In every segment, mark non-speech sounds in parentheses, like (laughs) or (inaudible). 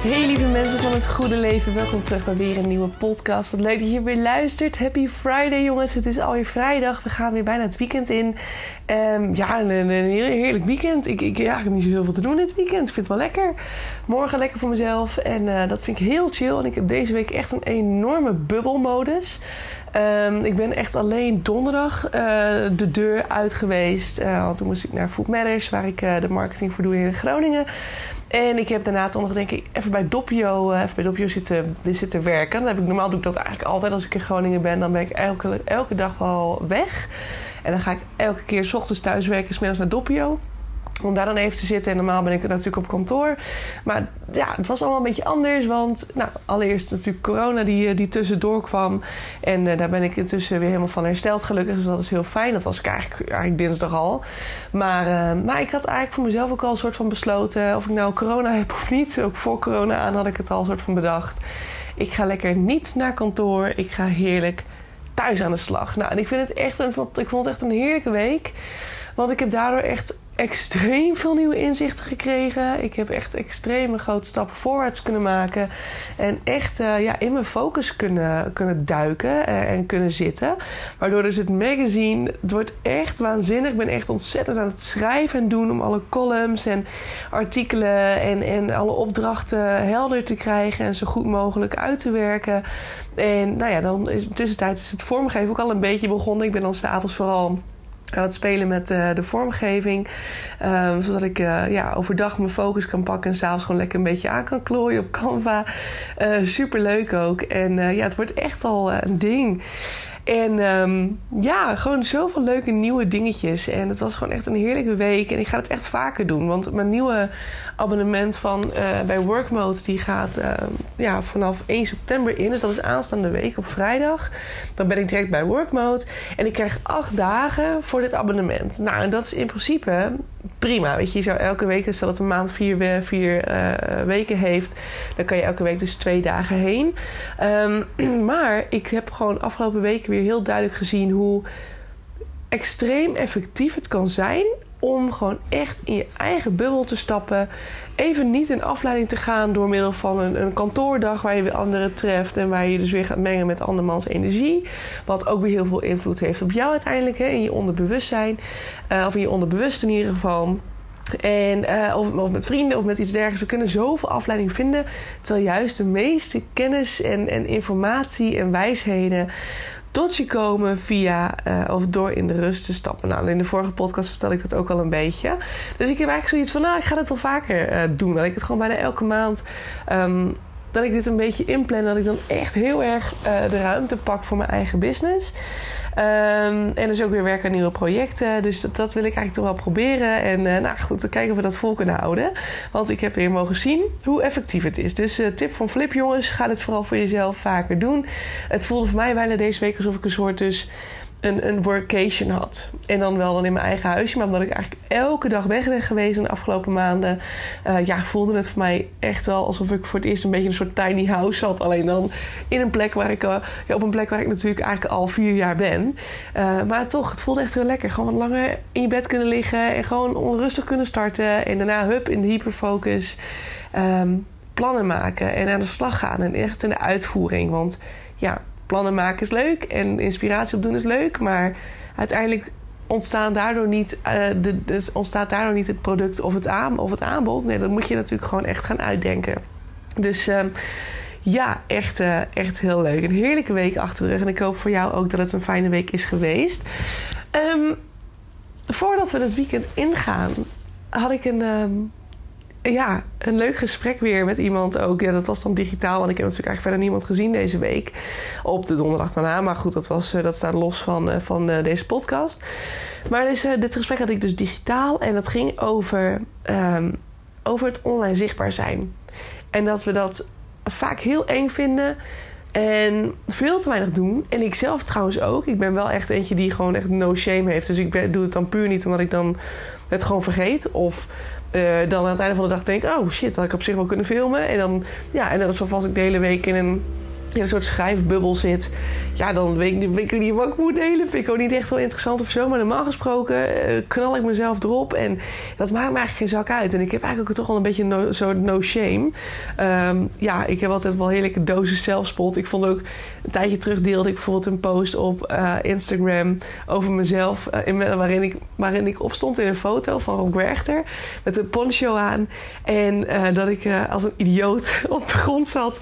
Hey lieve mensen van het goede leven, welkom terug bij weer een nieuwe podcast. Wat leuk dat je weer luistert. Happy Friday jongens, het is alweer vrijdag. We gaan weer bijna het weekend in. Um, ja, een, heerlijk weekend. Ik, ik, heb niet zo heel veel te doen dit weekend. Ik vind het wel lekker. Morgen lekker voor mezelf en uh, dat vind ik heel chill. En ik heb deze week echt een enorme bubbelmodus. Um, ik ben echt alleen donderdag uh, de deur uit geweest. Uh, want toen moest ik naar Food Matters, waar ik de marketing voor doe in Groningen. En ik heb daarna toch nog denk ik even bij Doppio, even bij Doppio zitten, zitten werken. Dan heb ik, normaal doe ik dat eigenlijk altijd als ik in Groningen ben. Dan ben ik elke, elke dag wel weg. En dan ga ik elke keer s ochtends thuis werken, smiddags naar Doppio om daar dan even te zitten. En normaal ben ik natuurlijk op kantoor. Maar ja, het was allemaal een beetje anders. Want nou, allereerst natuurlijk corona die, die tussendoor kwam. En uh, daar ben ik intussen weer helemaal van hersteld gelukkig. Dus dat is heel fijn. Dat was ik eigenlijk, eigenlijk dinsdag al. Maar, uh, maar ik had eigenlijk voor mezelf ook al een soort van besloten... of ik nou corona heb of niet. Ook voor corona aan had ik het al een soort van bedacht. Ik ga lekker niet naar kantoor. Ik ga heerlijk thuis aan de slag. Nou, en ik vind het echt een, ik vond het echt een heerlijke week. Want ik heb daardoor echt extreem veel nieuwe inzichten gekregen. Ik heb echt extreme grote stappen voorwaarts kunnen maken. En echt uh, ja, in mijn focus kunnen, kunnen duiken uh, en kunnen zitten. Waardoor dus het magazine, het wordt echt waanzinnig. Ik ben echt ontzettend aan het schrijven en doen om alle columns en artikelen en, en alle opdrachten helder te krijgen en zo goed mogelijk uit te werken. En nou ja, dan is, tussentijd is het vormgeven ook al een beetje begonnen. Ik ben dan s'avonds vooral aan het spelen met uh, de vormgeving. Um, zodat ik uh, ja, overdag mijn focus kan pakken en s'avonds gewoon lekker een beetje aan kan klooien op Canva. Uh, Super leuk ook. En ja, het wordt echt al een ding. En um, ja, gewoon zoveel leuke nieuwe dingetjes. En het was gewoon echt een heerlijke week. En ik ga het echt vaker doen. Want mijn nieuwe abonnement van, uh, bij Workmode... die gaat uh, ja, vanaf 1 september in. Dus dat is aanstaande week op vrijdag. Dan ben ik direct bij Workmode. En ik krijg acht dagen voor dit abonnement. Nou, en dat is in principe prima. Weet je, je zou elke week... stel dat een maand vier, vier uh, weken heeft... dan kan je elke week dus twee dagen heen. Um, (clears throat) maar ik heb gewoon afgelopen weken weer heel duidelijk gezien... hoe extreem effectief het kan zijn om gewoon echt in je eigen bubbel te stappen. Even niet in afleiding te gaan door middel van een, een kantoordag waar je weer anderen treft en waar je dus weer gaat mengen met andermans energie. Wat ook weer heel veel invloed heeft op jou uiteindelijk, hè, in je onderbewustzijn. Uh, of in je onderbewust in ieder geval. En, of, of, met vrienden of met iets dergelijks. We kunnen zoveel afleiding vinden. Terwijl juist de meeste kennis en, en informatie en wijsheden tot je komen via uh, of door in de rust te stappen. Nou, in de vorige podcast vertel ik dat ook al een beetje. Dus ik heb eigenlijk zoiets van, nou, ik ga het wel vaker uh, doen. Dat ik het gewoon bijna elke maand um, dat ik dit een beetje inplan. Dat ik dan echt heel erg uh, de ruimte pak voor mijn eigen business. Um, en dus ook weer werken aan nieuwe projecten. Dus dat, wil ik eigenlijk toch wel proberen. En uh, nou goed, dan kijken of we dat vol kunnen houden. Want ik heb weer mogen zien hoe effectief het is. Dus uh, tip van Flip jongens, ga het vooral voor jezelf vaker doen. Het voelde voor mij bijna deze week alsof ik een soort dus een, een workation had. En dan wel dan in mijn eigen huisje. Maar omdat ik eigenlijk elke dag weg ben geweest in de afgelopen maanden... Uh, ja, voelde het voor mij echt wel alsof ik voor het eerst een beetje een soort tiny house zat. Alleen dan in een plek waar ik... Ja, op een plek waar ik natuurlijk eigenlijk al vier jaar ben. Uh, maar toch, het voelde echt heel lekker. Gewoon wat langer in je bed kunnen liggen. En gewoon onrustig kunnen starten. En daarna hup in de hyperfocus. Um, plannen maken en aan de slag gaan. En echt in de uitvoering. Want ja, plannen maken is leuk en inspiratie opdoen is leuk, maar uiteindelijk daardoor niet, uh, de, dus ontstaat daardoor niet het product of het, aan, of het aanbod. Nee, dat moet je natuurlijk gewoon echt gaan uitdenken. Dus uh, ja, echt, uh, echt heel leuk. Een heerlijke week achter de rug. En ik hoop voor jou ook dat het een fijne week is geweest. Um, voordat we het weekend ingaan, had ik een, um, ja, een leuk gesprek weer met iemand ook. Ja, dat was dan digitaal, want ik heb natuurlijk eigenlijk verder niemand gezien deze week. Op de donderdag daarna. Maar goed, dat, was, dat staat los van, van deze podcast. Maar dus, dit gesprek had ik dus digitaal. En dat ging over, um, over het online zichtbaar zijn. En dat we dat vaak heel eng vinden. En veel te weinig doen. En ik zelf trouwens ook. Ik ben wel echt eentje die gewoon echt no shame heeft. Dus ik doe het dan puur niet omdat ik dan het gewoon vergeet. Of uh, dan aan het einde van de dag denk... oh shit, dat had ik op zich wel kunnen filmen. En dan, ja, en dat is alvast ik de hele week in een in een soort schrijfbubbel zit, ja, dan weet ik, weet ik niet wat ik moet delen. Vind ik ook niet echt wel interessant of zo. Maar normaal gesproken uh, knal ik mezelf erop. En dat maakt me eigenlijk geen zak uit. En ik heb eigenlijk ook toch wel een beetje no, no shame. Um, ja, ik heb altijd wel heerlijke dozen zelfspot. Ik vond ook een tijdje terug deelde ik bijvoorbeeld een post op uh, Instagram over mezelf. Uh, in, waarin, ik, waarin ik opstond in een foto van Rob Werchter met een poncho aan. En dat ik als een idioot (laughs) op de grond zat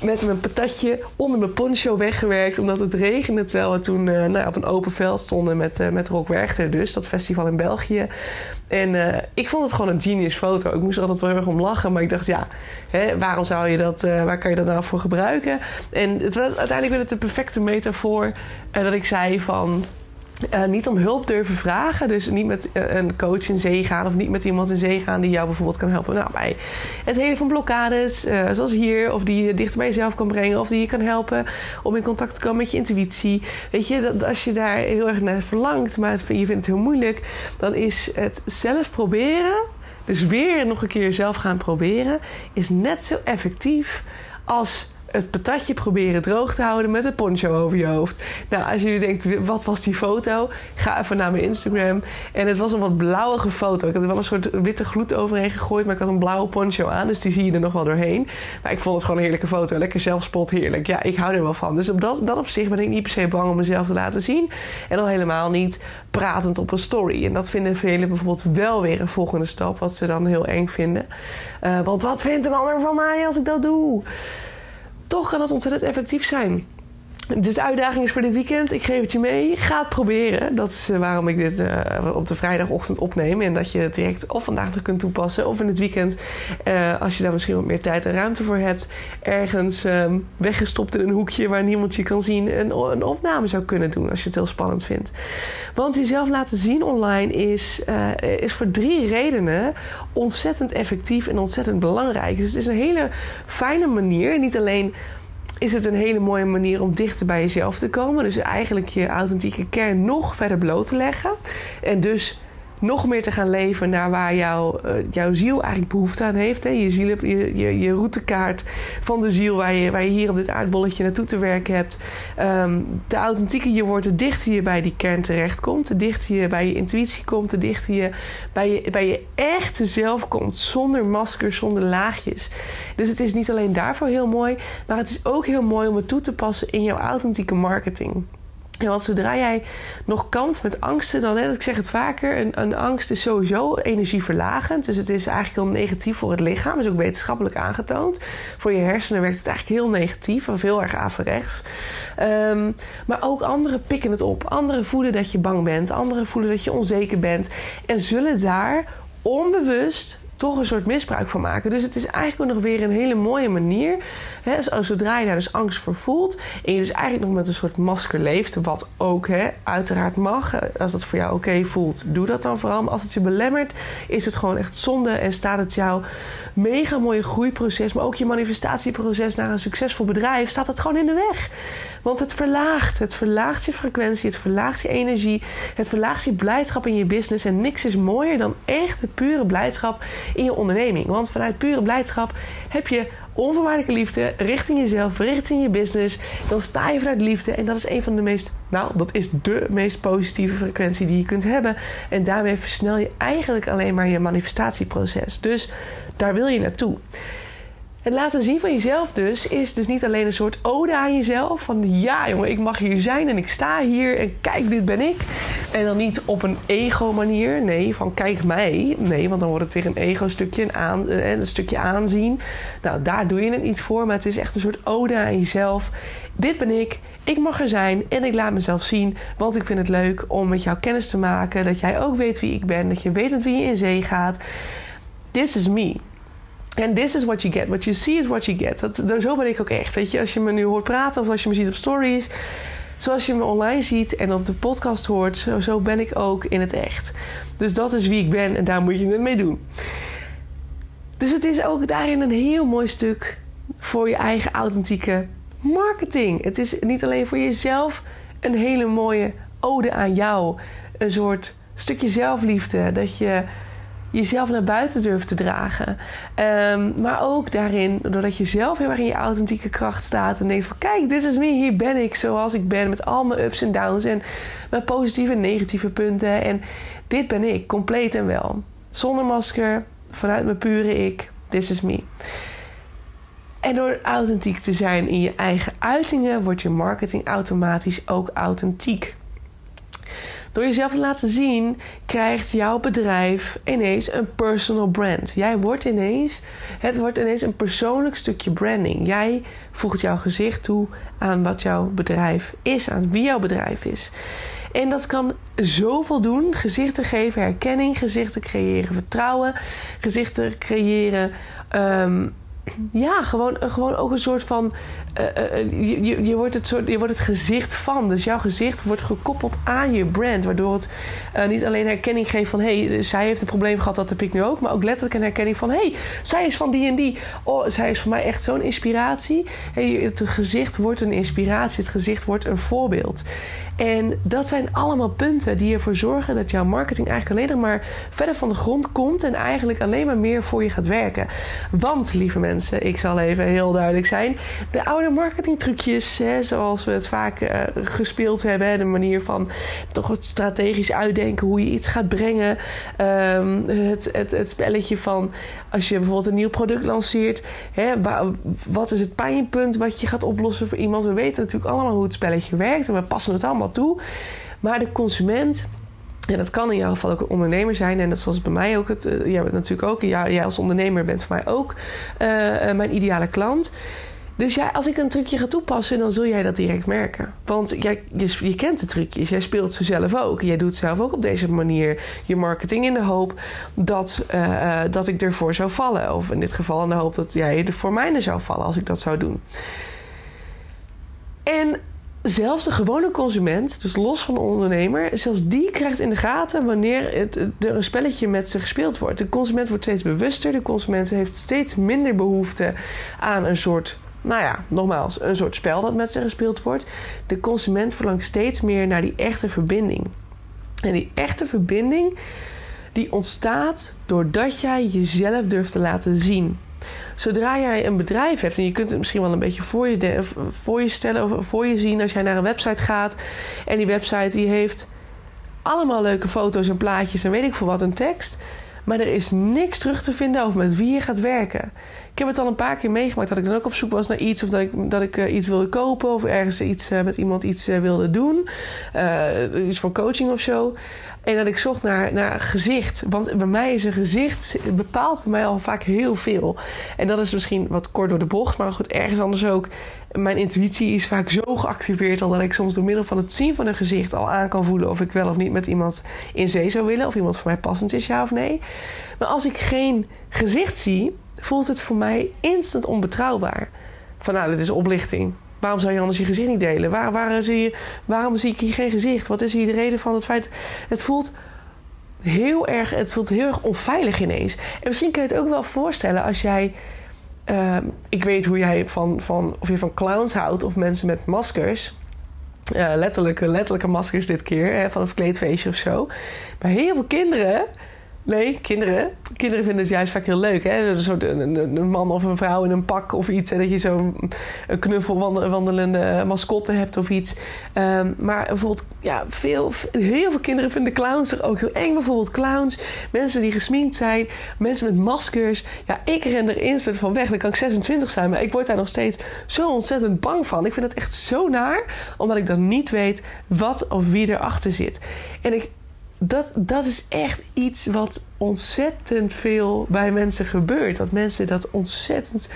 met mijn patatje onder mijn poncho weggewerkt. Omdat het regende terwijl we toen uh, nou, op een open veld stonden met, uh, met Rock Werchter dus. Dat festival in België. En uh, ik vond het gewoon een genius foto. Ik moest er altijd wel heel erg om lachen. Maar ik dacht, ja, hè, waarom zou je dat, waar kan je dat nou voor gebruiken? En het was, uiteindelijk werd het de perfecte metafoor dat ik zei van... Uh, niet om hulp durven vragen. Dus niet met uh, een coach in zee gaan of niet met iemand in zee gaan die jou bijvoorbeeld kan helpen. Nou, bij het hele van blokkades, uh, zoals hier, of die je dichter bij jezelf kan brengen, of die je kan helpen om in contact te komen met je intuïtie. Weet je, dat als je daar heel erg naar verlangt, maar het, je vindt het heel moeilijk, dan is het zelf proberen, dus weer nog een keer zelf gaan proberen, is net zo effectief als het patatje proberen droog te houden met een poncho over je hoofd. Nou, als jullie denkt, wat was die foto? Ga even naar mijn Instagram. En het was een wat blauwige foto. Ik heb er wel een soort witte gloed overheen gegooid, maar ik had een blauwe poncho aan, dus die zie je er nog wel doorheen. Maar ik vond het gewoon een heerlijke foto. Lekker zelfspot, heerlijk. Ja, ik hou er wel van. Dus op dat, dat op zich ben ik niet per se bang om mezelf te laten zien. En al helemaal niet pratend op een story. En dat vinden velen bijvoorbeeld wel weer een volgende stap, wat ze dan heel eng vinden. Uh, want wat vindt een ander van mij als ik dat doe? Toch kan het ontzettend effectief zijn. (laughs) Dus uitdaging is voor dit weekend. Ik geef het je mee. Ga het proberen. Dat is eh, waarom ik dit uh, op de vrijdagochtend opneem. En dat je het direct of vandaag nog kunt toepassen. Of in het weekend, uh, als je daar misschien wat meer tijd en ruimte voor hebt. Ergens um, weggestopt in een hoekje waar niemand je kan zien. Een, een, opname zou kunnen doen als je het heel spannend vindt. Want jezelf laten zien online is, is voor drie redenen ontzettend effectief en ontzettend belangrijk. Dus het is een hele fijne manier. Niet alleen is het een hele mooie manier om dichter bij jezelf te komen. Dus eigenlijk je authentieke kern nog verder bloot te leggen. En dus nog meer te gaan leven naar waar jouw, uh, jouw ziel eigenlijk behoefte aan heeft. Hè? Je, ziel, je, je, je, routekaart van de ziel waar je, waar je hier op dit aardbolletje naartoe te werken hebt. Um, de authentieke je wordt, de dichter je bij die kern terechtkomt. De dichter je bij je intuïtie komt. De dichter je bij je, bij je echte zelf komt. Zonder maskers, zonder laagjes. Dus het is niet alleen daarvoor heel mooi. Maar het is ook heel mooi om het toe te passen in jouw authentieke marketing. Want zodra jij nog kampt met angsten, dan, ik zeg het vaker, een, een, angst is sowieso energieverlagend. Dus het is eigenlijk heel negatief voor het lichaam. Is ook wetenschappelijk aangetoond. Voor je hersenen werkt het eigenlijk heel negatief, of heel erg averechts. Um, maar ook anderen pikken het op. Anderen voelen dat je bang bent. Anderen voelen dat je onzeker bent. En zullen daar onbewust toch een soort misbruik van maken. Dus het is eigenlijk nog weer een hele mooie manier. Hè, zodra je daar dus angst voor voelt en je dus eigenlijk nog met een soort masker leeft, wat ook hè, uiteraard mag. Als dat voor jou oké voelt, doe dat dan vooral. Maar als het je belemmert, is het gewoon echt zonde en staat het jouw mega mooie groeiproces, maar ook je manifestatieproces naar een succesvol bedrijf, staat het gewoon in de weg. Want het verlaagt. Het verlaagt je frequentie, het verlaagt je energie, het verlaagt je blijdschap in je business. En niks is mooier dan echt de pure blijdschap in je onderneming. Want vanuit pure blijdschap heb je onvoorwaardelijke liefde richting jezelf, richting je business. Dan sta je vanuit liefde. En dat is een van de meest, nou, dat is de meest positieve frequentie die je kunt hebben. En daarmee versnel je eigenlijk alleen maar je manifestatieproces. Dus daar wil je naartoe. Het laten zien van jezelf dus is dus niet alleen een soort ode aan jezelf. Van ja jongen, ik mag hier zijn en ik sta hier en kijk, dit ben ik. En dan niet op een ego manier. Nee, van kijk mij. Nee, want dan wordt het weer een ego stukje, een, eh, een stukje aanzien. Nou, daar doe je het niet voor. Maar het is echt een soort ode aan jezelf. Dit ben ik. Ik mag er zijn en ik laat mezelf zien. Want ik vind het leuk om met jou kennis te maken. Dat jij ook weet wie ik ben. Dat je weet met wie je in zee gaat. This is me. En this is what you get. What you see is what you get. Dat, zo ben ik ook echt. Weet je, als je me nu hoort praten of als je me ziet op stories. Zoals je me online ziet en op de podcast hoort, zo, zo ben ik ook in het echt. Dus dat is wie ik ben en daar moet je het mee doen. Dus het is ook daarin een heel mooi stuk voor je eigen authentieke marketing. Het is niet alleen voor jezelf een hele mooie ode aan jou. Een soort stukje zelfliefde. Dat je jezelf naar buiten durft te dragen. Ehm, maar ook daarin, doordat je zelf heel erg in je authentieke kracht staat en denkt van kijk, dit is me, hier ben ik zoals ik ben met al mijn ups en downs en mijn positieve en negatieve punten. En dit ben ik, compleet en wel. Zonder masker, vanuit mijn pure ik, this is me. En door authentiek te zijn in je eigen uitingen, wordt je marketing automatisch ook authentiek. Door jezelf te laten zien, krijgt jouw bedrijf ineens een personal brand. Jij wordt ineens, het wordt ineens een persoonlijk stukje branding. Jij voegt jouw gezicht toe aan wat jouw bedrijf is, aan wie jouw bedrijf is. En dat kan zoveel doen: gezichten geven, herkenning, gezichten creëren, vertrouwen, gezichten creëren. Ehm, ja, gewoon, gewoon ook een soort van. Uh, je, je, je, wordt het soort, je wordt het gezicht van. Dus jouw gezicht wordt gekoppeld aan je brand. Waardoor het niet alleen herkenning geeft van hé, hey, zij heeft een probleem gehad, dat heb ik nu ook. Maar ook letterlijk een herkenning van hé, hey, zij is van die en die. Oh, zij is voor mij echt zo'n inspiratie. Hey, het gezicht wordt een inspiratie. Het gezicht wordt een voorbeeld. En dat zijn allemaal punten die ervoor zorgen dat jouw marketing eigenlijk alleen maar verder van de grond komt en eigenlijk alleen maar meer voor je gaat werken. Want, lieve mensen, ik zal even heel duidelijk zijn: de oude marketingtrucjes, zoals we het vaak uh, gespeeld hebben, de manier van toch het strategisch uitdenken hoe je iets gaat brengen, um, het, het, het spelletje van als je bijvoorbeeld een nieuw product lanceert, hè, wat is het pijnpunt wat je gaat oplossen voor iemand? We weten natuurlijk allemaal hoe het spelletje werkt en we passen het allemaal toe. Maar de consument, ja, dat kan in jouw geval ook een ondernemer zijn. En dat zoals bij mij ook het. Uh, jij bent natuurlijk ook. Jij als ondernemer bent voor mij ook uh, mijn ideale klant. Dus jij, als ik een trucje ga toepassen, dan zul jij dat direct merken. Want jij, je, je kent de trucjes, jij speelt ze zelf ook. Jij doet zelf ook op deze manier je marketing in de hoop dat, uh, dat ik ervoor zou vallen. Of in dit geval in de hoop dat jij er voor mij zou vallen als ik dat zou doen. En zelfs de gewone consument, dus los van de ondernemer, zelfs die krijgt in de gaten wanneer het, er een spelletje met ze gespeeld wordt. De consument wordt steeds bewuster, de consument heeft steeds minder behoefte aan een soort nou ja, nogmaals, een soort spel dat met ze gespeeld wordt. De consument verlangt steeds meer naar die echte verbinding. En die echte verbinding, die ontstaat doordat jij jezelf durft te laten zien. Zodra jij een bedrijf hebt, en je kunt het misschien wel een beetje voor je, voor je stellen of voor je zien als jij naar een website gaat. En die website die heeft allemaal leuke foto's en plaatjes en weet ik veel wat, een tekst. Maar er is niks terug te vinden over met wie je gaat werken. Ik heb het al een paar keer meegemaakt dat ik dan ook op zoek was naar iets. Of dat ik, dat ik uh, iets wilde kopen. Of ergens iets, uh, met iemand iets uh, wilde doen. iets voor coaching of zo. En dat ik zocht naar, naar gezicht. Want bij mij is een gezicht bepaalt bij mij al vaak heel veel. En dat is misschien wat kort door de bocht. Maar goed, ergens anders ook. Mijn intuïtie is vaak zo geactiveerd al dat ik soms door middel van het zien van een gezicht al aan kan voelen of ik wel of niet met iemand in zee zou willen. Of iemand voor mij passend is, ja of nee. Maar als ik geen gezicht zie, voelt het voor mij instant onbetrouwbaar. Van nou, dit is oplichting. Waarom zou je anders je gezicht niet delen? Waar, zie je, waarom zie ik hier geen gezicht? Wat is hier de reden van het feit? Het voelt heel erg, het voelt heel erg onveilig ineens. En misschien kun je het ook wel voorstellen als jij. Uh, ik weet hoe jij van, van, of je van clowns houdt of mensen met maskers. Uh, letterlijke, letterlijke maskers dit keer, hè, van een verkleedfeestje of zo. Maar heel veel kinderen Nee, kinderen. Kinderen vinden het juist vaak heel leuk. Hè? Een, een, man of een vrouw in een pak of iets. En dat je zo'n knuffelwandelende mascotte hebt of iets. Um, maar bijvoorbeeld, ja, veel, heel veel kinderen vinden clowns er ook heel eng. Bijvoorbeeld clowns, mensen die gesminkt zijn, mensen met maskers. Ja, ik ren er instant van weg. Dan kan ik 26 zijn, maar ik word daar nog steeds zo ontzettend bang van. Ik vind dat echt zo naar, omdat ik dan niet weet wat of wie erachter zit. En ik, dat, dat is echt iets wat ontzettend veel bij mensen gebeurt. Dat mensen dat ontzettend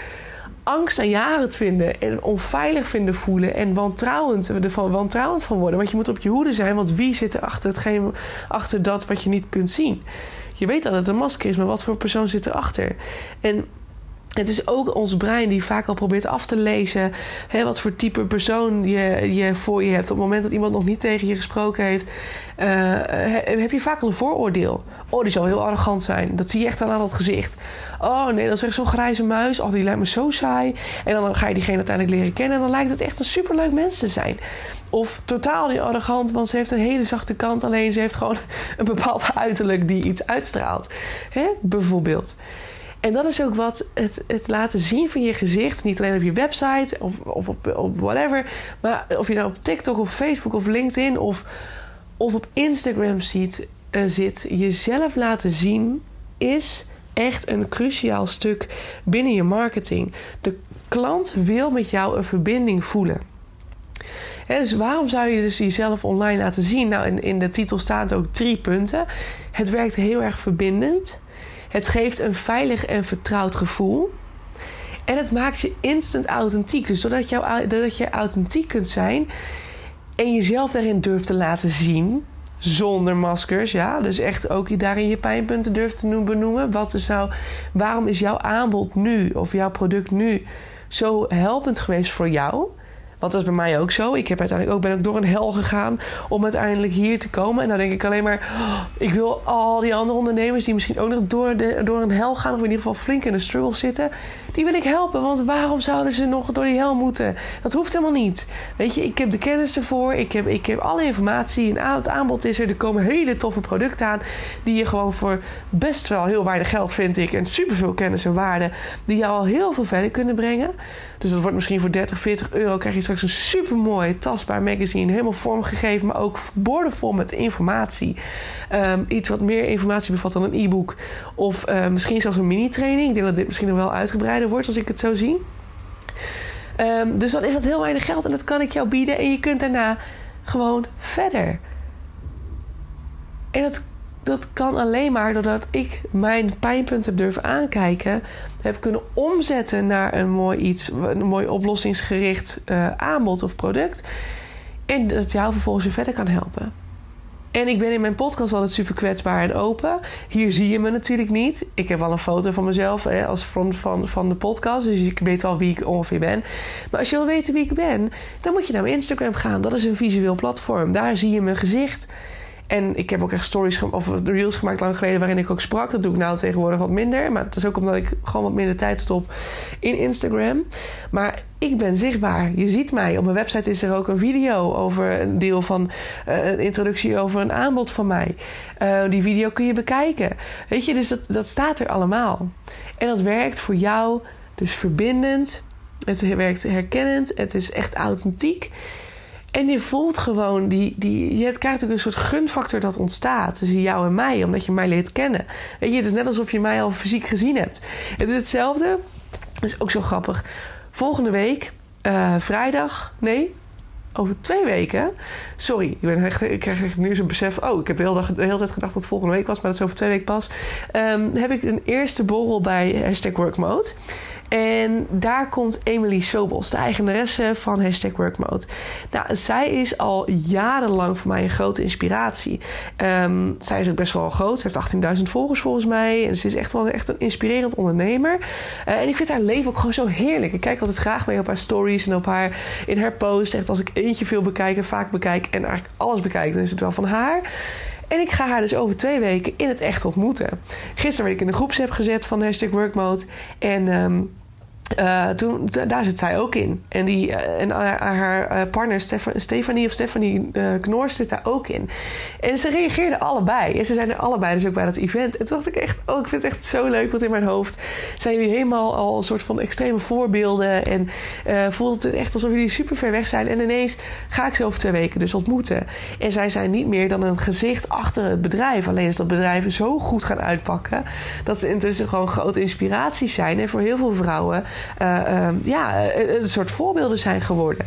angst aan jaren vinden en onveilig vinden voelen en wantrouwend, ervan wantrouwend van worden. Want je moet op je hoede zijn, want wie zit er achter, hetgeen, achter dat wat je niet kunt zien? Je weet dat het een masker is, maar wat voor persoon zit erachter? En Het is ook ons brein die vaak al probeert af te lezen hè, wat voor type persoon je, je voor je hebt. Op het moment dat iemand nog niet tegen je gesproken heeft, uh, heb je vaak al een vooroordeel. Oh, die zal heel arrogant zijn. Dat zie je echt aan dat gezicht. Oh nee, dat is echt zo'n grijze muis. Oh, die lijkt me zo saai. En dan ga je diegene uiteindelijk leren kennen. En dan lijkt het echt een superleuk mens te zijn. Of totaal niet arrogant, want ze heeft een hele zachte kant. Alleen ze heeft gewoon een bepaald (laughs) uiterlijk die iets uitstraalt. Hè? Bijvoorbeeld. En dat is ook wat het, het laten zien van je gezicht. Niet alleen op je website of, of op, op whatever. Maar of je nou op TikTok of Facebook of LinkedIn of, of op Instagram ziet, uh, zit. Jezelf laten zien is echt een cruciaal stuk binnen je marketing. De klant wil met jou een verbinding voelen. dus waarom zou je dus jezelf online laten zien? Nou, in, in de titel staan ook drie punten. Het werkt heel erg verbindend. Het geeft een veilig en vertrouwd gevoel. En het maakt je instant authentiek. Dus doordat, jou, je authentiek kunt zijn en jezelf daarin durft te laten zien, zonder maskers, ja. Dus echt ook daarin je pijnpunten durft te benoemen. Wat is nou, waarom is jouw aanbod nu of jouw product nu zo helpend geweest voor jou? Want dat is bij mij ook zo. Ik heb uiteindelijk ook, ben ook door een hel gegaan om uiteindelijk hier te komen. En dan denk ik alleen maar, oh, ik wil al die andere ondernemers die misschien ook nog door, de, door een hel gaan, of in ieder geval flink in de struggle zitten, die wil ik helpen. Want waarom zouden ze nog door die hel moeten? Dat hoeft helemaal niet. Weet je, ik heb de kennis ervoor, ik heb, ik heb alle informatie, en het aanbod is er. Er komen hele toffe producten aan die je gewoon voor best wel heel weinig geld, vind ik, en superveel kennis en waarde, die jou al heel veel verder kunnen brengen. Dus dat wordt misschien voor 30, 40 euro krijg je straks een super mooi tastbaar magazine. Helemaal vormgegeven, maar ook bordenvol met informatie. Um, iets wat meer informatie bevat dan een e-book. Of uh, misschien zelfs een mini-training. Ik denk dat dit misschien nog wel wordt als ik het zo zie. Um, dus dan is dat heel weinig geld en dat kan ik jou bieden. En je kunt daarna gewoon verder. En dat dat kan alleen maar doordat ik mijn pijnpunt heb durven aankijken. Heb kunnen omzetten naar een mooi iets, een mooi oplossingsgericht uh, aanbod of product. En dat jou vervolgens weer verder kan helpen. En ik ben in mijn podcast altijd super kwetsbaar en open. Hier zie je me natuurlijk niet. Ik heb wel een foto van mezelf hè, als front van, van de podcast. Dus ik weet wel wie ik ongeveer ben. Maar als je wil weten wie ik ben, dan moet je naar mijn Instagram gaan. Dat is een visueel platform. Daar zie je mijn gezicht. En ik heb ook echt stories of reels gemaakt lang geleden waarin ik ook sprak. Dat doe ik nou tegenwoordig wat minder. Maar het is ook omdat ik gewoon wat minder tijd stop in Instagram. Maar ik ben zichtbaar. Je ziet mij. Op mijn website is er ook een video over een deel van uh, een introductie over een aanbod van mij. Uh, die video kun je bekijken. Weet je, dus dat, dat staat er allemaal. En dat werkt voor jou dus verbindend. Het werkt herkennend. Het is echt authentiek. En je voelt gewoon, die, die, je krijgt ook een soort gunfactor dat ontstaat tussen jou en mij, omdat je mij leert kennen. Weet je, het is net alsof je mij al fysiek gezien hebt. Het is hetzelfde, dat is ook zo grappig. Volgende week, uh, vrijdag, nee, over twee weken. Sorry, ik, ben echt, ik krijg nu zo'n besef. Oh, ik heb de hele, dag, de hele tijd gedacht dat het volgende week was, maar dat is over twee weken pas. Um, heb ik een eerste borrel bij hashtag workmode. En daar komt Emily Sobos, de eigenaresse van Hashtag Workmode. Nou, zij is al jarenlang voor mij een grote inspiratie. Um, zij is ook best wel groot. Ze heeft 18.000 volgers volgens mij. En ze is echt wel echt een inspirerend ondernemer. Uh, en ik vind haar leven ook gewoon zo heerlijk. Ik kijk altijd graag mee op haar stories en op haar, in haar post. Echt als ik eentje veel bekijk en vaak bekijk en eigenlijk alles bekijk, dan is het wel van haar. En ik ga haar dus over twee weken in het echt ontmoeten. Gisteren werd ik in de groepsapp gezet van hashtag workmode. En um, uh, toen, daar zit zij ook in. En, die, uh, en haar, uh, partner Stefanie of Stephanie Knoors zit daar ook in. En ze reageerden allebei. En ze zijn er allebei dus ook bij dat event. En toen dacht ik echt, oh, ik vind het echt zo leuk. Want in mijn hoofd zijn jullie helemaal al een soort van extreme voorbeelden. En voelt het echt alsof jullie super ver weg zijn. En ineens ga ik ze over twee weken dus ontmoeten. En zij zijn niet meer dan een gezicht achter het bedrijf. Alleen is dat bedrijven zo goed gaan uitpakken. Dat ze intussen gewoon grote inspiraties zijn. En voor heel veel vrouwen uh, ja, een soort voorbeelden zijn geworden.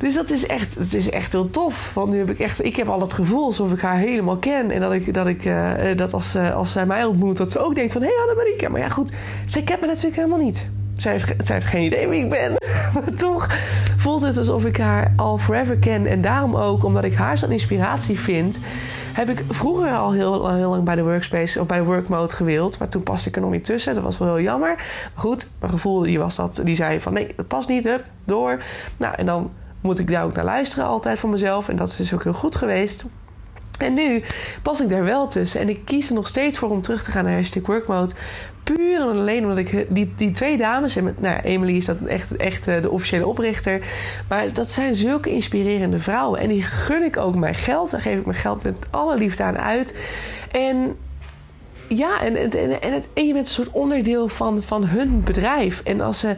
Dus dat is echt, het is echt heel tof. Want nu heb ik echt, ik heb al het gevoel alsof ik haar helemaal ken. En dat ik, dat ik, uh, dat als, als zij mij ontmoet, dat ze ook denkt van, hé hey, Annemarie. Maar ja goed, zij kent me natuurlijk helemaal niet. Zij heeft, zij heeft geen idee wie ik ben. (laughs) Maar toch voelt het alsof ik haar al forever ken. En daarom ook, omdat ik haar zo'n inspiratie vind heb ik vroeger al heel, heel lang bij de workspace of bij de workmode gewild. Maar toen paste ik er nog niet tussen. Dat was wel heel jammer. Maar goed, mijn gevoel die was dat, die zei van nee, dat past niet. Hup, door. Nou, en dan moet ik daar ook naar luisteren altijd van mezelf. En dat is dus ook heel goed geweest. En nu pas ik daar wel tussen. En ik kies er nog steeds voor om terug te gaan naar hashtag workmode. Puur en alleen omdat ik die, die twee dames... En met, nou, Emily is dat echt, echt eh, de officiële oprichter. Maar dat zijn zulke inspirerende vrouwen. En die gun ik ook mijn geld. Daar geef ik mijn geld met alle liefde aan uit. En ja, en, en, en, het, en je bent een soort onderdeel van, van hun bedrijf. En als ze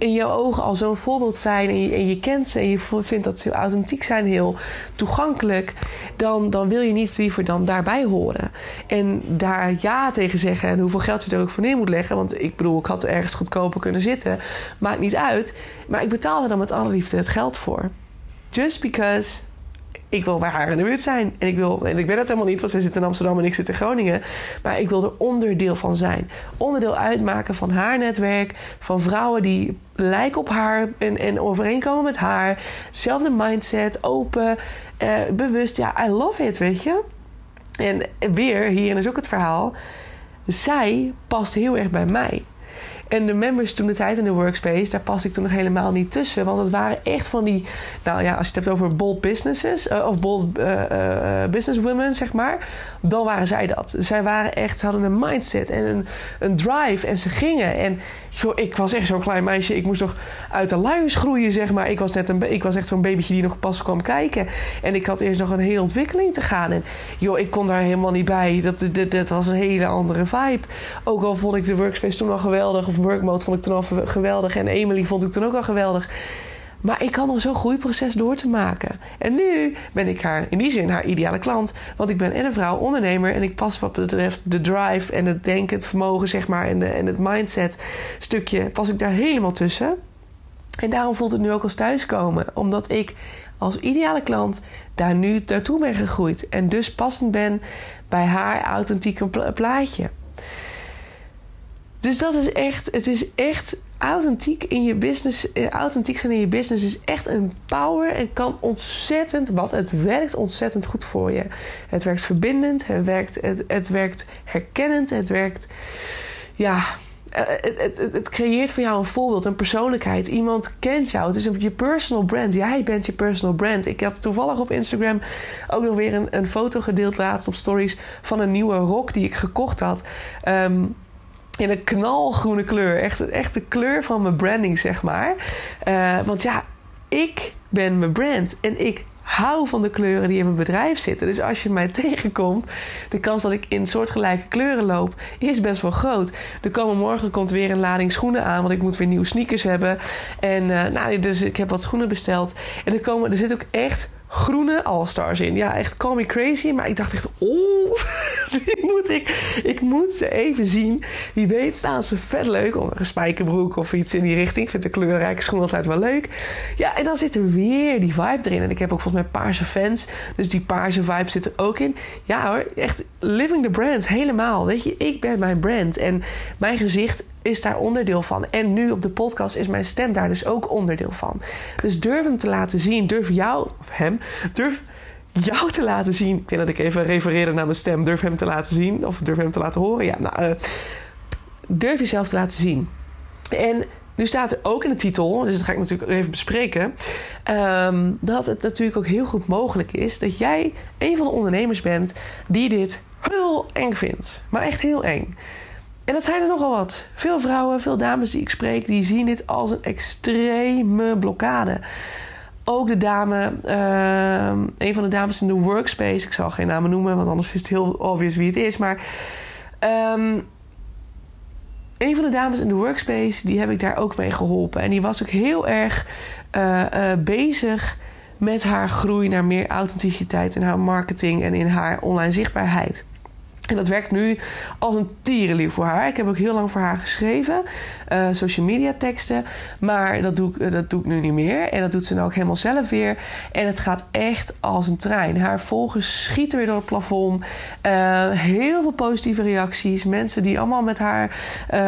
in jouw ogen al zo'n voorbeeld zijn en je, en je, kent ze en je vindt dat ze authentiek zijn, heel toegankelijk, dan, dan wil je niet liever dan daarbij horen. En daar ja tegen zeggen en hoeveel geld je er ook voor neer moet leggen. Want ik bedoel, ik had ergens goedkoper kunnen zitten. Maakt niet uit. Maar ik betaalde dan met alle liefde het geld voor. Just because ik wil bij haar in de buurt zijn. En ik, wil, en ik ben het helemaal niet, want zij zit in Amsterdam en ik zit in Groningen. Maar ik wil er onderdeel van zijn. Onderdeel uitmaken van haar netwerk. Van vrouwen die lijken op haar en, en overeenkomen met haar. Zelfde mindset, open, eh, bewust. Ja, I love it, weet je. En weer, hierin is ook het verhaal. Zij past heel erg bij mij. En de members toen de tijd in de workspace, daar pas ik toen nog helemaal niet tussen. Want het waren echt van die, nou ja, als je het hebt over bold businesses, uh, of bold uh, uh, businesswomen, zeg maar. Dan waren zij dat. Zij waren echt, hadden een mindset en een, een drive en ze gingen. En joh, ik was echt zo'n klein meisje. Ik moest nog uit de luiers groeien, zeg maar. Ik was, net een, ik was echt zo'n babytje die nog pas kwam kijken. En ik had eerst nog een hele ontwikkeling te gaan. En joh, ik kon daar helemaal niet bij. Dat, dat, dat was een hele andere vibe. Ook al vond ik de workspace toen al geweldig. Of workmode vond ik toen al geweldig. En Emily vond ik toen ook al geweldig. Maar ik had nog zo'n groeiproces door te maken. En nu ben ik haar, in die zin, haar ideale klant. Want ik ben en een vrouw, ondernemer. En ik pas wat betreft de drive en het denken, het vermogen, zeg maar. En, de, en het mindset stukje, pas ik daar helemaal tussen. En daarom voelt het nu ook als thuiskomen. Omdat ik als ideale klant daar nu naartoe ben gegroeid. En dus passend ben bij haar authentieke plaatje. Dus dat is echt, het is echt authentiek in je business, eh, authentiek zijn in je business is echt een power en kan ontzettend wat. Het werkt ontzettend goed voor je. Het werkt verbindend, het werkt, het, het werkt herkennend, het werkt, ja, eh, het, het, het, creëert voor jou een voorbeeld, een persoonlijkheid. Iemand kent jou. Het is je personal brand. Jij bent je personal brand. Ik had toevallig op Instagram ook nog weer een, een foto gedeeld laatst op stories van een nieuwe rok die ik gekocht had. Um, in een knalgroene kleur. Echt, echt de kleur van mijn branding, zeg maar. Uh, want ja, ik ben mijn brand. En ik hou van de kleuren die in mijn bedrijf zitten. Dus als je mij (laughs) tegenkomt, de kans dat ik in soortgelijke kleuren loop, is best wel groot. Er komen morgen komt weer een lading schoenen aan, want ik moet weer nieuwe sneakers hebben. En uh, nou, dus ik heb wat schoenen besteld. En er, komen, er zit ook echt groene All-Stars in. Ja, echt call me crazy. Maar ik dacht echt, oh, (laughs) die moet ik, ik moet ze even zien. Wie weet staan ze vet leuk. Onder een spijkerbroek of iets in die richting. Ik vind de kleurrijke schoen altijd wel leuk. Ja, en dan zit er weer die vibe erin. En ik heb ook volgens mij paarse fans. Dus die paarse vibe zit er ook in. Ja hoor, echt living the brand. Helemaal. Weet je, ik ben mijn brand. En mijn gezicht is daar onderdeel van. En nu op de podcast is mijn stem daar dus ook onderdeel van. Dus durf hem te laten zien. Durf jou, of hem, durf jou te laten zien. Ik denk dat ik even refereerde naar mijn stem. Durf hem te laten zien. Of durf hem te laten horen. Ja, nou, uh, durf jezelf te laten zien. En nu staat er ook in de titel, dus dat ga ik natuurlijk even bespreken, um, dat het natuurlijk ook heel goed mogelijk is dat jij een van de ondernemers bent die dit heel eng vindt. Maar echt heel eng. En dat zijn er nogal wat. Veel vrouwen, veel dames die ik spreek, die zien dit als een extreme blokkade. Ook de dame, uh, een van de dames in de workspace, ik zal geen namen noemen, want anders is het heel obvious wie het is. Maar um, een van de dames in de workspace, die heb ik daar ook mee geholpen. En die was ook heel erg uh, uh, bezig met haar groei naar meer authenticiteit in haar marketing en in haar online zichtbaarheid. En dat werkt nu als een tierenlief voor haar. Ik heb ook heel lang voor haar geschreven, uh, social media teksten. Maar dat doe, ik, dat doe ik nu niet meer. En dat doet ze nou ook helemaal zelf weer. En het gaat echt als een trein. Haar volgers schieten weer door het plafond. Uh, heel veel positieve reacties. Mensen die allemaal met haar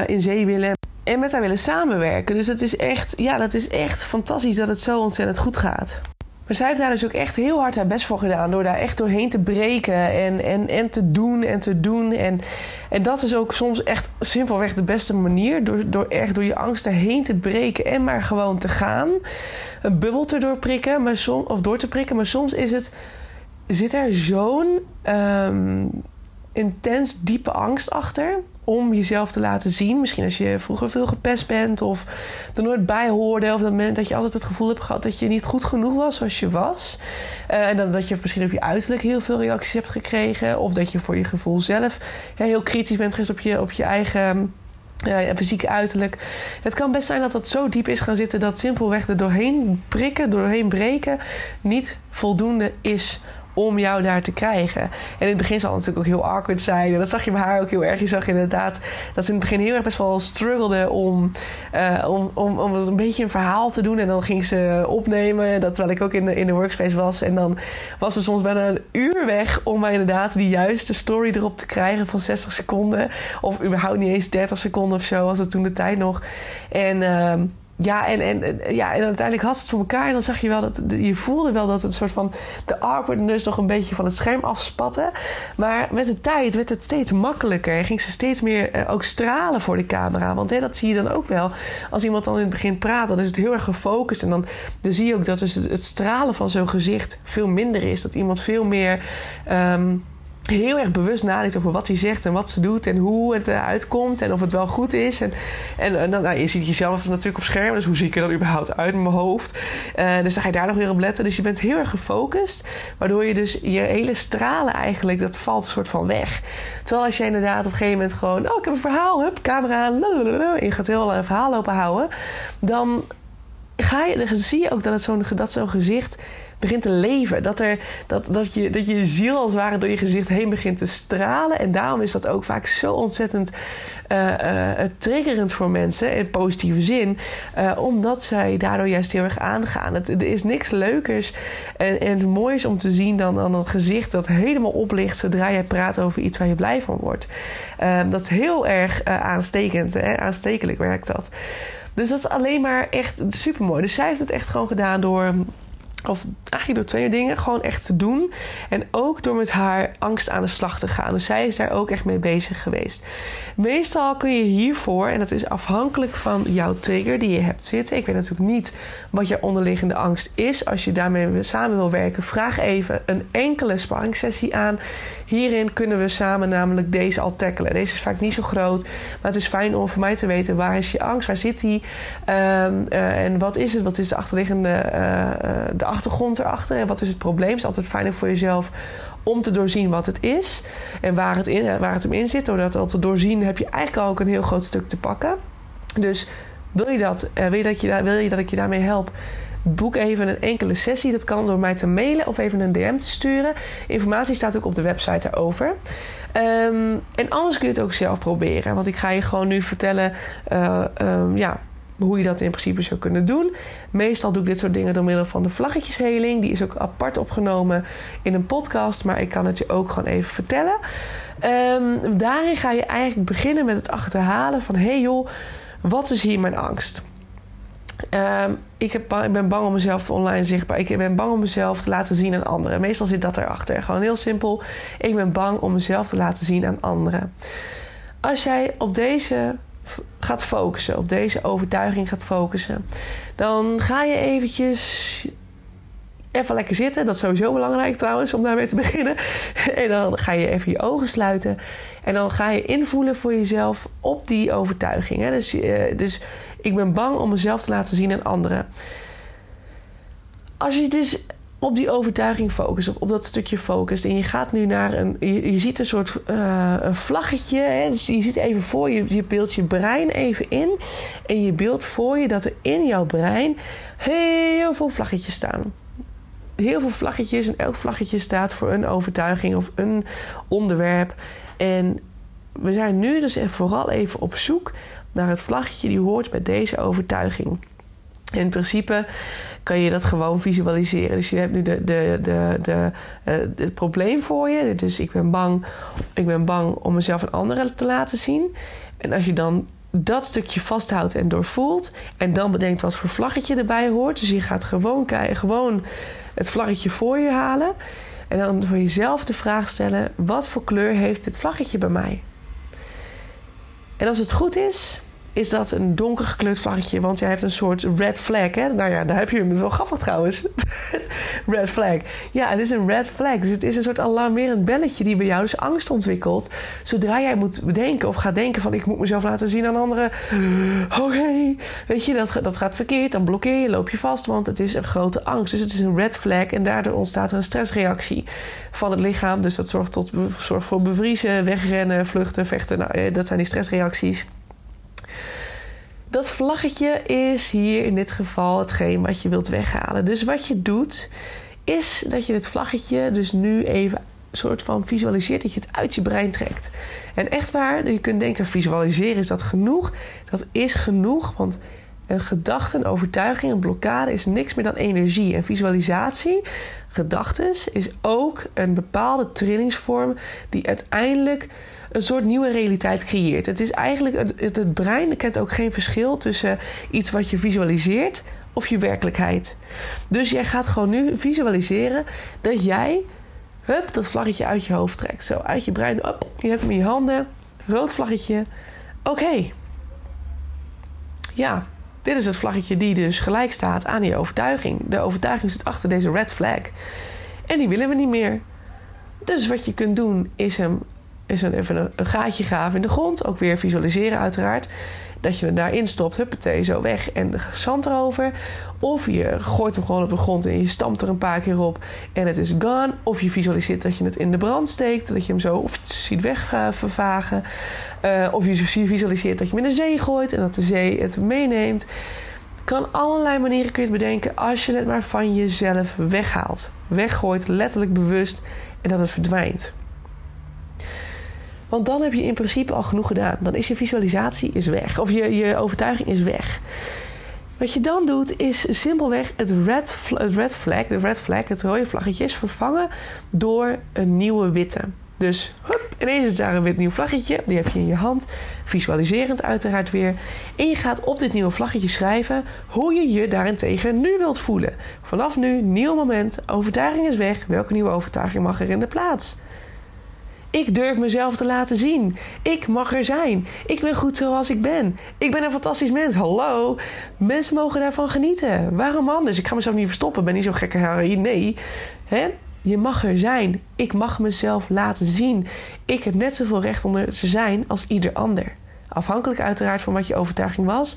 in zee willen. En met haar willen samenwerken. Dus dat is echt, ja, dat is echt fantastisch dat het zo ontzettend goed gaat. Maar zij heeft daar dus ook echt heel hard haar best voor gedaan. Door daar echt doorheen te breken en, en, en te doen en te doen. En, en dat is ook soms echt simpelweg de beste manier. Door, door echt door je angst erheen te breken en maar gewoon te gaan. Een bubbel te doorprikken, maar som, of door te prikken. Maar soms is het, zit er zo'n um, intens diepe angst achter om jezelf te laten zien. Misschien als je vroeger veel gepest bent of er nooit bij hoorde. Of dat, moment dat je altijd het gevoel hebt gehad dat je niet goed genoeg was zoals je was. Uh, en dan dat je misschien op je uiterlijk heel veel reacties hebt gekregen. Of dat je voor je gevoel zelf heel kritisch bent geweest op je, op je eigen ja, fysieke uiterlijk. Het kan best zijn dat dat zo diep is gaan zitten dat simpelweg er doorheen prikken, doorheen breken niet voldoende is om jou daar te krijgen. En in het begin zal het natuurlijk ook heel awkward zijn. En dat zag je bij haar ook heel erg. Je zag inderdaad dat ze in het begin heel erg best wel struggelde om, uh, om, om, om een beetje een verhaal te doen. En dan ging ze opnemen. Dat terwijl ik ook in de, in de workspace was. En dan was ze soms bijna een uur weg om maar inderdaad die juiste story erop te krijgen van 60 seconden. Of überhaupt niet eens 30 seconden of zo was het toen de tijd nog. En... Uh, ja, en, en, ja, en uiteindelijk had ze het voor elkaar. En dan zag je wel dat je voelde wel dat het soort van de awkwardness nog een beetje van het scherm afspatte. Maar met de tijd werd het steeds makkelijker. En ging ze steeds meer eh, ook stralen voor de camera. Want hè, dat zie je dan ook wel. Als iemand dan in het begin praat, dan is het heel erg gefocust. En dan, dan zie je ook dat dus het stralen van zo'n gezicht veel minder is. Dat iemand veel meer. Um, heel erg bewust nadenkt over wat hij zegt en wat ze doet en hoe het eruit komt en of het wel goed is. En, en, en nou, je ziet jezelf natuurlijk op scherm, dus hoe zie ik er dan überhaupt uit in mijn hoofd? Uh, dus dan ga je daar nog weer op letten. Dus je bent heel erg gefocust, waardoor je dus je hele stralen eigenlijk, dat valt een soort van weg. Terwijl als je inderdaad op een gegeven moment gewoon, oh ik heb een verhaal, hup, camera, lalalala, en je gaat heel een verhaal lopen houden, dan ga je, zie je ook dat, zo'n, zo'n gezicht begint te leven. Dat, er, dat, dat, je, dat je ziel als het ware door je gezicht heen begint te stralen. En daarom is dat ook vaak zo ontzettend uh, uh, triggerend voor mensen in positieve zin. Uh, omdat zij daardoor juist heel erg aangaan. Het, er is niks leukers en, en moois om te zien dan, dan een gezicht dat helemaal oplicht zodra jij praat over iets waar je blij van wordt. Ehm, dat is heel erg aanstekend. Hè? Aanstekelijk werkt dat. Dus dat is alleen maar echt super mooi. Dus zij heeft het echt gewoon gedaan door of eigenlijk door twee dingen. Gewoon echt te doen. En ook door met haar angst aan de slag te gaan. Dus zij is daar ook echt mee bezig geweest. Meestal kun je hiervoor, en dat is afhankelijk van jouw trigger die je hebt zitten. Ik weet natuurlijk niet wat jouw onderliggende angst is. Als je daarmee samen wil werken, vraag even een enkele sparringssessie aan. Hierin kunnen we samen namelijk deze al tackelen. Deze is vaak niet zo groot, maar het is fijn om voor mij te weten waar is je angst, waar zit die um, uh, en wat is het, wat is de achterliggende uh, de achtergrond erachter en wat is het probleem. Het is altijd fijn voor jezelf om te doorzien wat het is en waar het, in, waar het hem in zit. Door dat al te doorzien heb je eigenlijk ook een heel groot stuk te pakken. Dus wil je dat, wil, dat je, wil je dat ik je daarmee help? Boek even een enkele sessie. Dat kan door mij te mailen of even een DM te sturen. Informatie staat ook op de website erover. Um, en anders kun je het ook zelf proberen. Want ik ga je gewoon nu vertellen uh, um, ja, hoe je dat in principe zou kunnen doen. Meestal doe ik dit soort dingen door middel van de vlaggetjesheling. Die is ook apart opgenomen in een podcast, maar ik kan het je ook gewoon even vertellen. Um, daarin ga je eigenlijk beginnen met het achterhalen van: hey joh, wat is hier mijn angst? Um, ik, heb, ik, ben bang om mezelf online zichtbaar. Ik ben bang om mezelf te laten zien aan anderen. Meestal zit dat erachter. Gewoon heel simpel. Ik ben bang om mezelf te laten zien aan anderen. Als jij op deze gaat focussen, op deze overtuiging gaat focussen, dan ga je eventjes even lekker zitten. Dat is sowieso belangrijk trouwens om daarmee te (laughs) beginnen. En dan ga je even je ogen sluiten. En dan ga je invoelen voor jezelf op die overtuiging. Dus, uh, dus ik ben bang om mezelf te laten zien aan anderen. Als je dus op die overtuiging focust, op, op dat stukje focust. En je gaat nu naar een. Je, ziet een soort uh, een vlaggetje. Hè? Dus je ziet even voor je, je beeld je brein even in. En je beeld voor je dat er in jouw brein heel veel vlaggetjes staan. Heel veel vlaggetjes. En elk vlaggetje staat voor een overtuiging of een onderwerp. En we zijn nu dus vooral even op zoek naar het vlaggetje die hoort bij deze overtuiging. In principe kan je dat gewoon visualiseren. Dus je hebt nu de, de, de, de, uh, het probleem voor je. Dus ik ben bang, ik ben bang om mezelf aan anderen te laten zien. En als je dan dat stukje vasthoudt en doorvoelt. En dan bedenkt wat voor vlaggetje erbij hoort. Dus je gaat gewoon, gewoon het vlaggetje voor je halen. En dan voor jezelf de vraag stellen: wat voor kleur heeft dit vlaggetje bij mij? En als het goed is, is dat een donker gekleurd vlaggetje. Want jij heeft een soort red flag. Hè? Nou ja, daar heb je hem. Dat wel grappig trouwens. (laughs) red flag. Ja, het is een red flag. Dus het is een soort alarmerend belletje die bij jou dus angst ontwikkelt. Zodra jij moet bedenken of gaat denken van... ik moet mezelf laten zien aan anderen. (gasps) Oké. Weet je, dat, dat gaat verkeerd. Dan blokkeer je, loop je vast. Want het is een grote angst. Dus het is een red flag. En daardoor ontstaat er een stressreactie van het lichaam. Dus dat zorgt, tot, zorgt voor bevriezen, wegrennen, vluchten, vechten. Nou, eh, dat zijn die stressreacties. Dat vlaggetje is hier in dit geval hetgeen wat je wilt weghalen. Dus wat je doet, is dat je dit vlaggetje dus nu even soort van visualiseert dat je het uit je brein trekt. En echt waar, je kunt denken: visualiseren is dat genoeg? Dat is genoeg, want een gedachte, een overtuiging, een blokkade is niks meer dan energie. En visualisatie, gedachten, is ook een bepaalde trillingsvorm die uiteindelijk een soort nieuwe realiteit creëert. Het is eigenlijk, het, het, brein kent ook geen verschil tussen iets wat je visualiseert of je werkelijkheid. Dus jij gaat gewoon nu visualiseren dat jij hup, dat vlaggetje uit je hoofd trekt. Zo uit je brein, op, je hebt hem in je handen, rood vlaggetje. Oké. Ja, dit is het vlaggetje die dus gelijk staat aan je overtuiging. De overtuiging zit achter deze red flag. En die willen we niet meer. Dus wat je kunt doen is hem is een, even een, gaatje graven in de grond. Ook weer visualiseren uiteraard. Dat je hem daarin stopt, huppatee, zo weg en de zand erover. Of je gooit hem gewoon op de grond en je stampt er een paar keer op en het is gone. Of je visualiseert dat je het in de brand steekt, dat je hem zo of ziet wegvervagen. Uh, of je visualiseert dat je hem in de zee gooit en dat de zee het meeneemt. Kan allerlei manieren kun je het bedenken als je het maar van jezelf weghaalt. Weggooit, letterlijk bewust en dat het verdwijnt. Want dan heb je in principe al genoeg gedaan. Dan is je visualisatie is weg. Of je, je overtuiging is weg. Wat je dan doet is simpelweg het red, het red flag, de red flag, het rode vlaggetje, is vervangen door een nieuwe witte. Dus hup, ineens is daar een wit nieuw vlaggetje. Die heb je in je hand. Visualiserend uiteraard weer. En je gaat op dit nieuwe vlaggetje schrijven hoe je je daarentegen nu wilt voelen. Vanaf nu, nieuw moment. Overtuiging is weg. Welke nieuwe overtuiging mag er in de plaats? Ik durf mezelf te laten zien. Ik mag er zijn. Ik ben goed zoals ik ben. Ik ben een fantastisch mens. Hallo. Mensen mogen daarvan genieten. Waarom anders? Ik ga mezelf niet verstoppen. Ik ben niet zo'n gekke Harry. Nee. Hè? Je mag er zijn. Ik mag mezelf laten zien. Ik heb net zoveel recht om er te zijn als ieder ander. Afhankelijk uiteraard van wat je overtuiging was.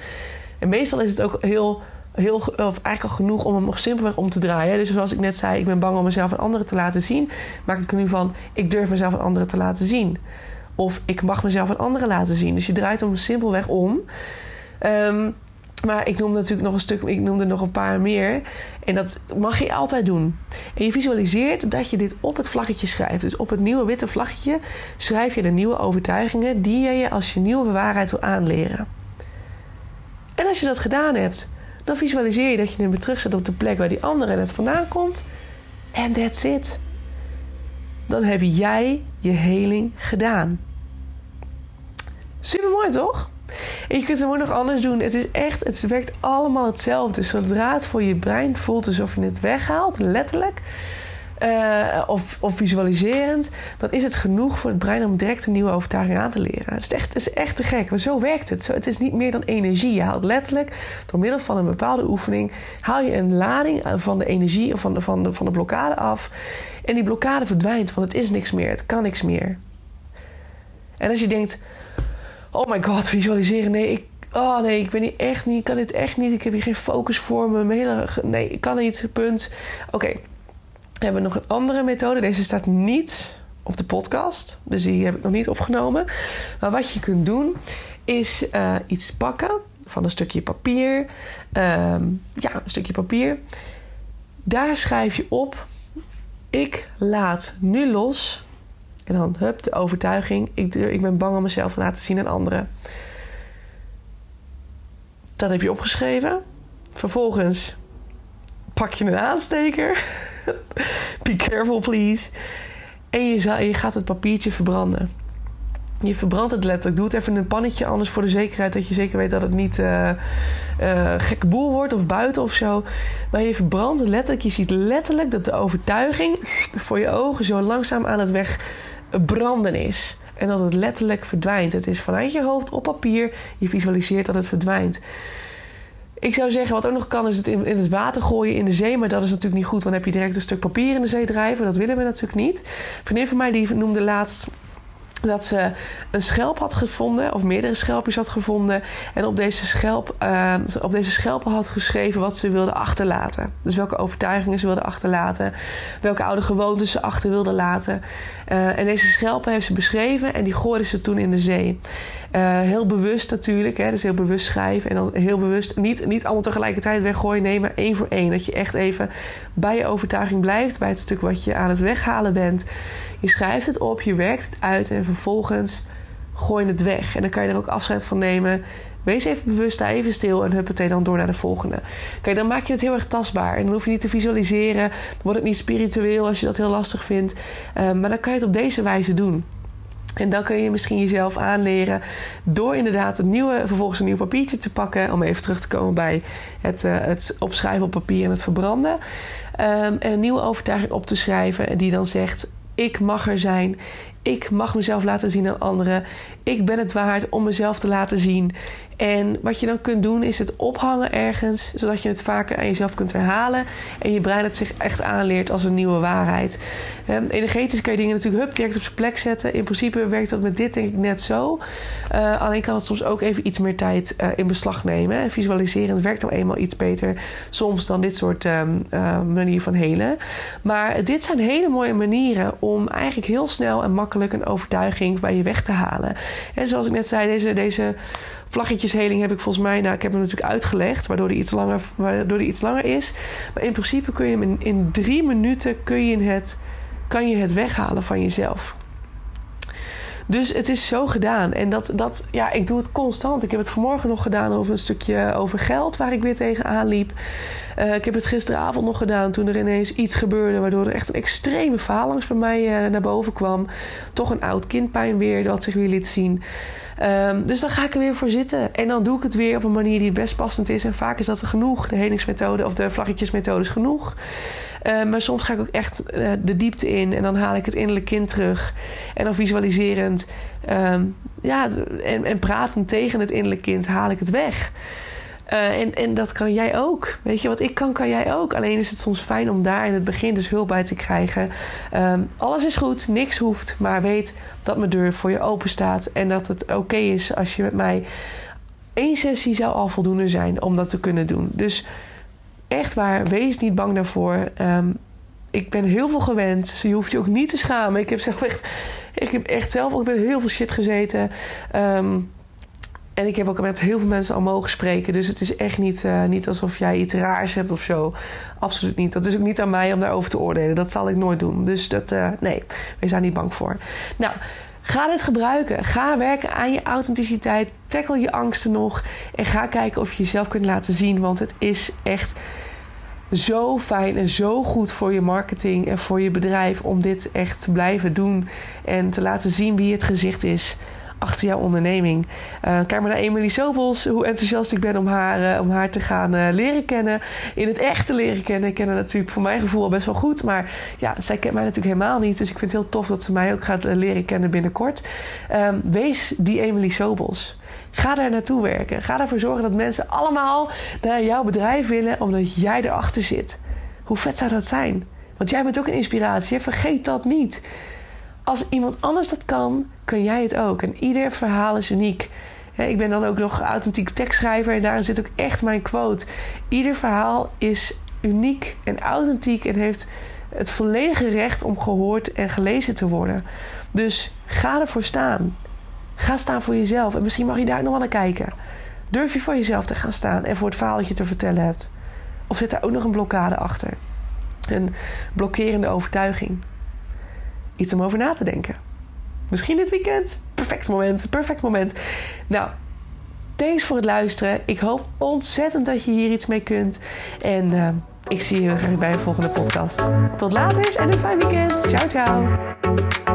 En meestal is het ook heel heel, of eigenlijk al genoeg om hem nog simpelweg om te draaien. Dus zoals ik net zei, ik ben bang om mezelf aan anderen te laten zien. Maak ik er nu van, ik durf mezelf aan anderen te laten zien. Of ik mag mezelf aan anderen laten zien. Dus je draait hem simpelweg om. Um, maar ik noemde natuurlijk nog een stuk, ik noemde nog een paar meer. En dat mag je altijd doen. En je visualiseert dat je dit op het vlaggetje schrijft. Dus op het nieuwe witte vlaggetje schrijf je de nieuwe overtuigingen die je als je nieuwe waarheid wil aanleren. En als je dat gedaan hebt, dan visualiseer je dat je hem weer terugzet op de plek waar die andere net vandaan komt. En that's it. Dan heb jij je heling gedaan. Super mooi toch? En je kunt hem ook nog anders doen. Het is echt, het werkt allemaal hetzelfde. Zodra het voor je brein voelt alsof je het weghaalt, letterlijk, uh, of, of, visualiserend, dan is het genoeg voor het brein om direct een nieuwe overtuiging aan te leren. Het is echt, is echt te gek, maar zo werkt het. Het is niet meer dan energie. Je haalt letterlijk door middel van een bepaalde oefening, haal je een lading van de energie of van de, van de, van de blokkade af. En die blokkade verdwijnt, want het is niks meer, het kan niks meer. En als je denkt, oh my god, visualiseren, nee, ik, oh nee, ik ben hier echt niet, kan dit echt niet, ik heb hier geen focus voor me, nee, ik kan niet, punt. Oké. We hebben nog een andere methode. Deze staat niet op de podcast. Dus die heb ik nog niet opgenomen. Maar wat je kunt doen is uh, iets pakken van een stukje papier. Uh, ja, een stukje papier. Daar schrijf je op: Ik laat nu los. En dan hup, de overtuiging. Ik, ik ben bang om mezelf te laten zien aan anderen. Dat heb je opgeschreven. Vervolgens pak je een aansteker. (laughs) Be careful, please. En je, je gaat het papiertje verbranden. Je verbrandt het letterlijk. Doe het even in een pannetje, anders voor de zekerheid dat je zeker weet dat het niet uh, gekke boel wordt of buiten of zo. Maar je verbrandt het letterlijk. Je ziet letterlijk dat de overtuiging (sniffs) voor je ogen zo langzaam aan het wegbranden is. En dat het letterlijk verdwijnt. Het is vanuit je hoofd op papier. Je visualiseert dat het verdwijnt. Ik zou zeggen, wat ook nog kan, is het in, het water gooien in de zee. Maar dat is natuurlijk niet goed, want dan heb je direct een stuk papier in de zee drijven. Dat willen we natuurlijk niet. Een vriendin van mij die noemde laatst dat ze een schelp had gevonden, of meerdere schelpjes had gevonden. En op deze, schelp, uh, op deze schelpen had geschreven wat ze wilde achterlaten. Dus welke overtuigingen ze wilde achterlaten, welke oude gewoontes ze achter wilde laten. Uh, en deze schelpen heeft ze beschreven en die gooide ze toen in de zee. Uh, heel bewust natuurlijk, hè, dus heel bewust schrijven. En dan heel bewust niet, niet allemaal tegelijkertijd weggooien. Nee, maar één voor één. Dat je echt even bij je overtuiging blijft, bij het stuk wat je aan het weghalen bent. Je schrijft het op, je werkt het uit en vervolgens gooi je het weg. En dan kan je er ook afscheid van nemen. Wees even bewust, sta even stil en huppatee dan door naar de volgende. Kijk, dan maak je het heel erg tastbaar. En dan hoef je niet te visualiseren. Dan wordt het niet spiritueel als je dat heel lastig vindt. Uh, maar dan kan je het op deze wijze doen. En dan kun je misschien jezelf aanleren door inderdaad een nieuwe, vervolgens een nieuw papiertje te pakken. Om even terug te komen bij het, uh, het opschrijven op papier en het verbranden. Um, en een nieuwe overtuiging op te schrijven die dan zegt: Ik mag er zijn. Ik mag mezelf laten zien aan anderen. Ik ben het waard om mezelf te laten zien. En wat je dan kunt doen is het ophangen ergens, zodat je het vaker aan jezelf kunt herhalen en je brein het zich echt aanleert als een nieuwe waarheid. Um, energetisch kan je dingen natuurlijk hup, direct op zijn plek zetten. In principe werkt dat met dit denk ik net zo. Uh, alleen kan het soms ook even iets meer tijd uh, in beslag nemen. En visualiserend werkt nou eenmaal iets beter soms dan dit soort um, uh, manier van helen. Maar dit zijn hele mooie manieren om eigenlijk heel snel en makkelijk een overtuiging bij je weg te halen. En zoals ik net zei, deze, deze vlaggetjesheling heb ik volgens mij, nou, ik heb hem natuurlijk uitgelegd, waardoor die iets langer, waardoor die iets langer is. Maar in principe kun je hem in, in drie minuten kun je het, kan je het weghalen van jezelf. Dus het is zo gedaan. En dat, dat, ja, ik doe het constant. Ik heb het vanmorgen nog gedaan over een stukje over geld, waar ik weer tegenaan liep. Uh, ik heb het gisteravond nog gedaan toen er ineens iets gebeurde, waardoor er echt een extreme faalangst bij mij uh, naar boven kwam. Toch een oud kindpijn weer, dat zich weer liet zien. Um, dus dan ga ik er weer voor zitten. En dan doe ik het weer op een manier die het best passend is. En vaak is dat er genoeg. De helingsmethode of de vlaggetjesmethode is genoeg. Uh, maar soms ga ik ook echt uh, de diepte in. En dan haal ik het innerlijk kind terug. En dan visualiserend um, ja, en, en pratend tegen het innerlijk kind haal ik het weg. Uh, en, dat kan jij ook. Weet je, wat ik kan, kan jij ook. Alleen is het soms fijn om daar in het begin dus hulp bij te krijgen. Um, alles is goed, niks hoeft. Maar weet dat mijn deur voor je open staat. En dat het oké is als je met mij één sessie zou al voldoende zijn om dat te kunnen doen. Dus echt waar, wees niet bang daarvoor. Um, ik ben heel veel gewend. Dus je hoeft je ook niet te schamen. Ik heb zelf echt, ik heb echt zelf ook heel veel shit gezeten. Um, en ik heb ook met heel veel mensen al mogen spreken. Dus het is echt niet, uh, niet alsof jij iets raars hebt of zo. Absoluut niet. Dat is ook niet aan mij om daarover te oordelen. Dat zal ik nooit doen. Dus dat, uh, nee, wees daar niet bang voor. Nou, ga dit gebruiken. Ga werken aan je authenticiteit. Tackle je angsten nog. En ga kijken of je jezelf kunt laten zien. Want het is echt zo fijn en zo goed voor je marketing en voor je bedrijf om dit echt te blijven doen. En te laten zien wie het gezicht is achter jouw onderneming. Kijk maar naar Emily Sobels, hoe enthousiast ik ben om haar, uh, om haar te gaan uh, leren kennen. In het echte leren kennen. Ik ken haar natuurlijk voor mijn gevoel al best wel goed. Maar ja, zij kent mij natuurlijk helemaal niet. Dus ik vind het heel tof dat ze mij ook gaat leren kennen binnenkort. Um, wees die Emily Sobels. Ga daar naartoe werken. Ga ervoor zorgen dat mensen allemaal naar jouw bedrijf willen omdat jij erachter zit. Hoe vet zou dat zijn? Want jij bent ook een inspiratie. Vergeet dat niet. Als iemand anders dat kan, kan jij het ook. En ieder verhaal is uniek. ik ben dan ook nog authentiek tekstschrijver en daarin zit ook echt mijn quote. Ieder verhaal is uniek en authentiek en heeft het volledige recht om gehoord en gelezen te worden. Dus ga ervoor staan. Ga staan voor jezelf. En misschien mag je daar nog wel naar kijken. Durf je voor jezelf te gaan staan en voor het verhaal dat je te vertellen hebt? Of zit daar ook nog een blokkade achter? Een blokkerende overtuiging iets om over na te denken. Misschien dit weekend. Perfect moment, perfect moment. Nou, thanks voor het luisteren. Ik hoop ontzettend dat je hier iets mee kunt. En uh, ik zie je graag bij een volgende podcast. Tot later en een fijn weekend. Ciao, ciao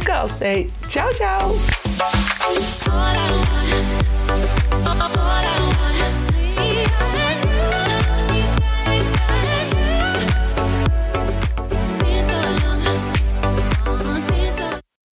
Hey, ciao, ciao.